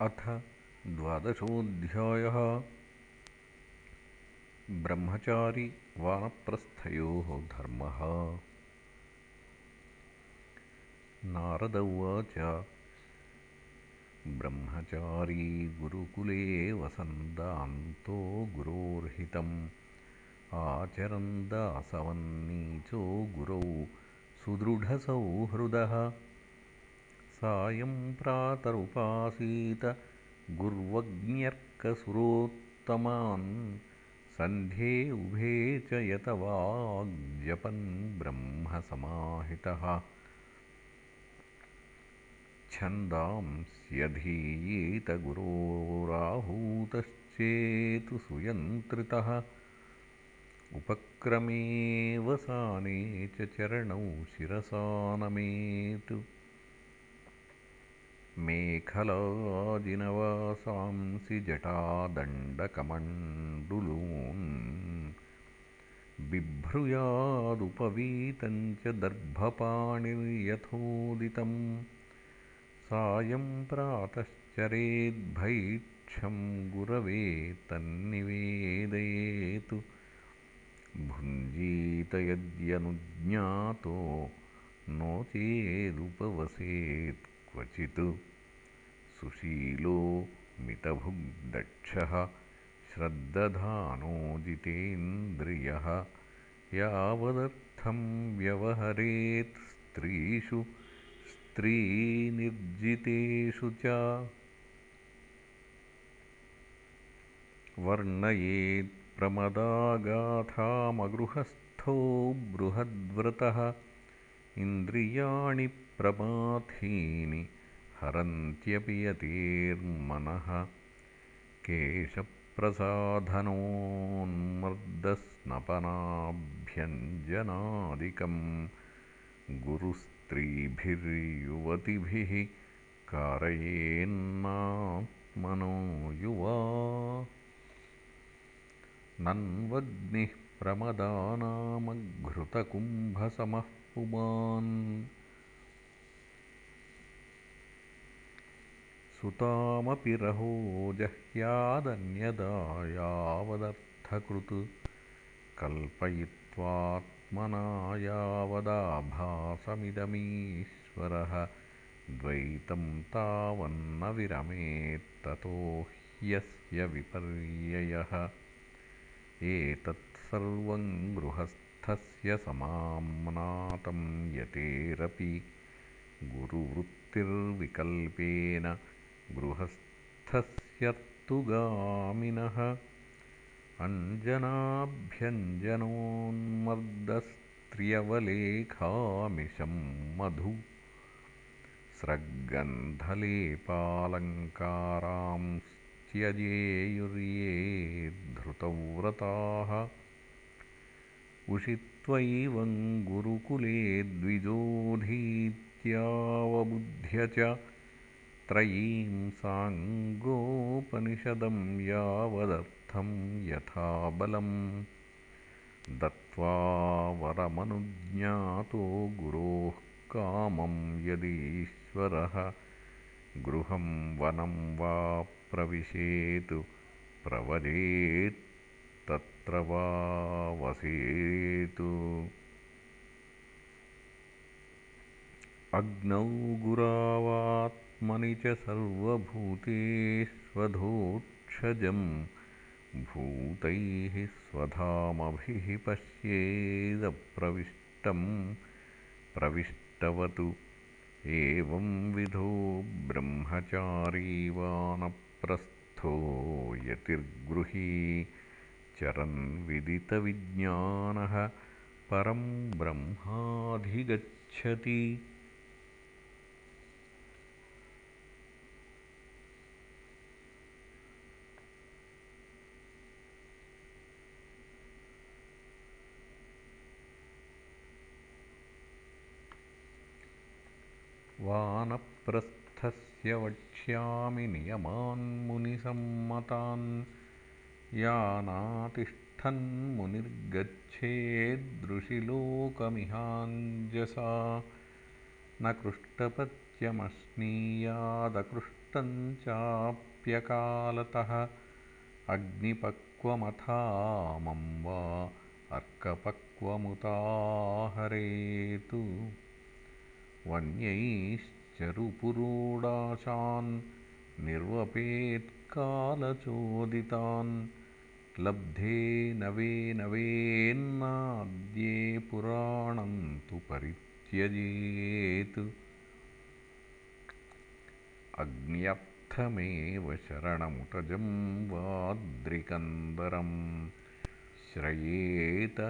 अथ द्वादशोऽध्यायः। ब्रह्मचारिवानप्रस्थयोः धर्मः। नारद उवाच ब्रह्मचारी गुरुकुले वसन्दान्तो गुरोर्हितम्। आचरन्दासवन्नीचो गुरौ सुदृढसौहृदः सायं प्रातरुपासीत गुर्वग्न्यर्कसुरोत्तमान् सन्ध्ये उभे च यतवाग्जपन् ब्रह्मसमाहितः। छन्दांस्यधीयेत गुरोराहूतश्चेतु सुयन्त्रितः। उपक्रमेऽवसाने च चरणौ शिरसा नमेत् मेखलाजिनवासांसि जटादण्डकमण्डुलून् बिभ्रुयादुपवीतं च दर्भपाणिर्यथोदितं सायं प्रातश्चरेद्भैक्षं गुरवे तन्निवेदयेतु। भुञ्जीत यद्यनुज्ञातो नो चेदुपवसेत् क्वचित् सुशीलो मितभुग्दक्षः श्रद्दधानो जितेन्द्रियः यावदर्थं व्यवहरेत् स्त्रीषु स्त्रीनिर्जितेषु च। वर्णयेत्प्रमदागाथामगृहस्थो बृहद्व्रतः इन्द्रियाणि प्रमाथीनि हरन्त्यपि यतेर्मनः केशप्रसाधनोन्मर्दस्नपनाभ्यञ्जनादिकम् गुरुस्त्रीभिर्युवतिभिः कारयेन्नात्मनो युवा। नन्वग्निः प्रमदानामघृतकुम्भसमः पुमान् सुतामपि रहो जह्यादन्यदा यावदर्थकृत् कल्पयित्वात्मना यावदाभासमिदमीश्वरः द्वैतं तावन्न विरमेत्ततो ह्यस्य विपर्ययः। एतत्सर्वं गृहस्थस्य समाम्नातं यतेरपि गुरुवृत्तिर्विकल्पेन गृहस्थस्यर्तु गामिनः अञ्जनाभ्यञ्जनोन्मर्दस्त्र्यवलेखामिशं मधु स्रग्गन्धलेपालङ्कारांस्त्यजेयुर्ये धृतव्रताः उषित्वैवं गुरुकुले द्विजोऽधीत्यावबुध्य च त्रयीं साङ्गोपनिषदं यावदर्थं यथा बलम् दत्त्वा वरमनुज्ञातो गुरोः कामं यदीश्वरः। गृहं वनं वा प्रविशेत् प्रवजेत्तत्र वा वसेतु। अग्नौ गुरावात् मनि च सर्वभूतेष्वधोक्षजम् भूतैः स्वधामभिः पश्येदप्रविष्टम् प्रविष्टवतु एवंविधो ब्रह्मचारीवानप्रस्थो यतिर्गृही चरन् विदितविज्ञानः परं ब्रह्माधिगच्छति वानप्रस्थस्य वक्ष्यामि नियमान्मुनिसम्मतान् यानातिष्ठन्मुनिर्गच्छेदृषिलोकमिहाञ्जसा न कृष्टपच्छ्रवादो सत्यमश्नीयादकृष्टं चाप्यकालतः। अग्निपक्वमथामं वा अर्कपक्वमुताहरेतु वन्यैश्चरुपुरोडाशान् निर्वपेत्कालचोदितान् लब्धे नवे नवेन्नाद्ये पुराणं तु परित्यजेत्। अग्न्यर्थमेव शरणमुटजं वाद्रिकन्दरं। श्रयेत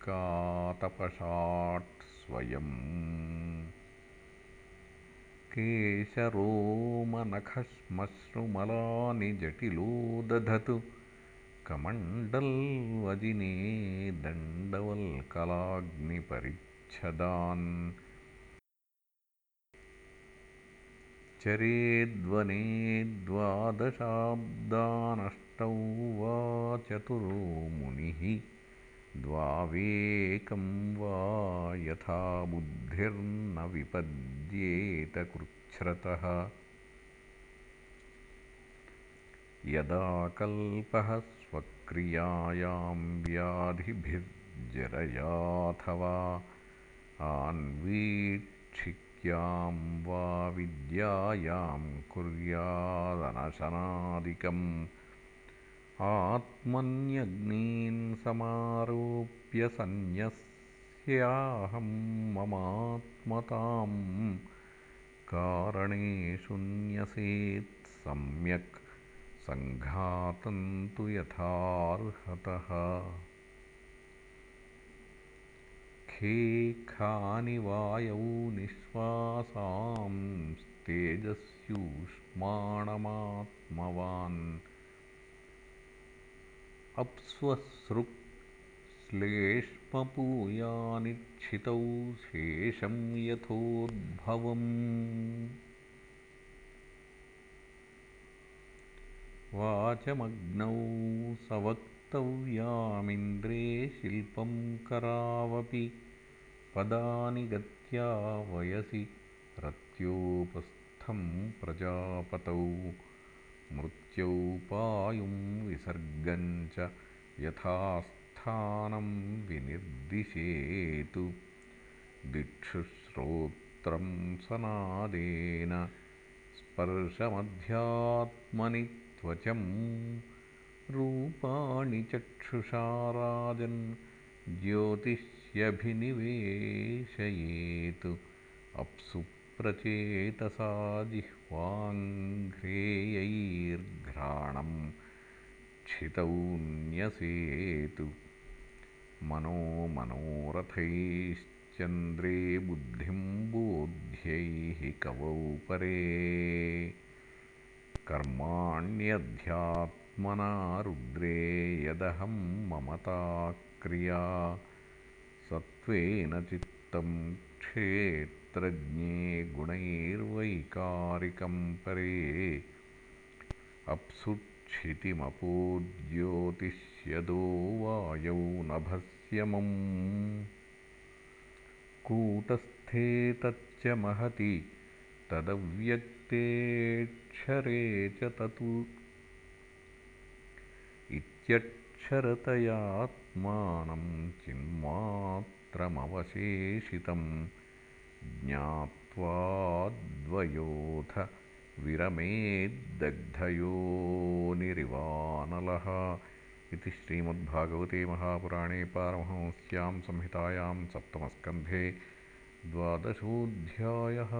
हिमवायुवग्निवर्षार्कातपशाट् स्वयम्। केशरोमनखश्मश्रुमलानि जटिलो दधतु कमण्डल्वदिने दण्डवल्कलाग्निपरिच्छदान्। चरेद्वने द्वादशाब्दानष्टौ वा चतुरो मुनिः द्वावेकं वा यथा बुद्धिर्न विपद्येत कृच्छ्रतः यदा कल्पः स्वक्रियायां व्याधिभिर्जरयाथवा आन्वीक्षिक्यां वा विद्यायां कुर्यादनशनादिकम् आत्मन्यग्नीन् समारोप्य सन्न्यस्याहं ममात्मतां कारणेषु न्यसेत् सम्यक् सङ्घातं तु यथार्हतः। खे खानि वायौ निःश्वासांस्तेजस्यूष्माणमात्मवान् अप्स्वसृक् श्लेष्मपूयानिच्छितौ शेषं यथोद्भवम्। वाचमग्नौ सवक्तव्यामिन्द्रे शिल्पं करावपि पदानि गत्या वयसि रत्योपस्थं प्रजापतौ मृत्युपायुं विसर्गं च यथास्थानं विनिर्दिशेतु। दिक्षुश्रोत्रं सनादेन स्पर्शमध्यात्मनि त्वचं। रूपाणि चक्षुषा राजन् ज्योतिष्यभिनिवेशयेतु। अप्सु प्रचेतसा जिह्वाङ्घ्रेयैर्घ्राणं क्षितौ न्यसेतु। मनो मनोरथैश्चन्द्रे बुद्धिं बोध्यैः कवौ परे। कर्माण्यध्यात्मना रुद्रे यदहं ममता क्रिया सत्त्वेन चित्तं क्षेत्रज्ञे गुणैर्वैकारिकं परे अप्सुक्षितिमपोज्योतिष्यदो वायौ नभस्यमुम् कूटस्थे तच्च महति तदव्यक्तेऽक्षरे च ततु। इत्यक्षरतयात्मानं चिन्मात्रमवशेषितं ज्ञात्वाद्वयोऽथ विरमेद्दग्धयोनिरिवानलः। इति श्रीमद्भागवते महापुराणे पारमहंस्यां संहितायां सप्तमस्कन्धे द्वादशोऽध्यायः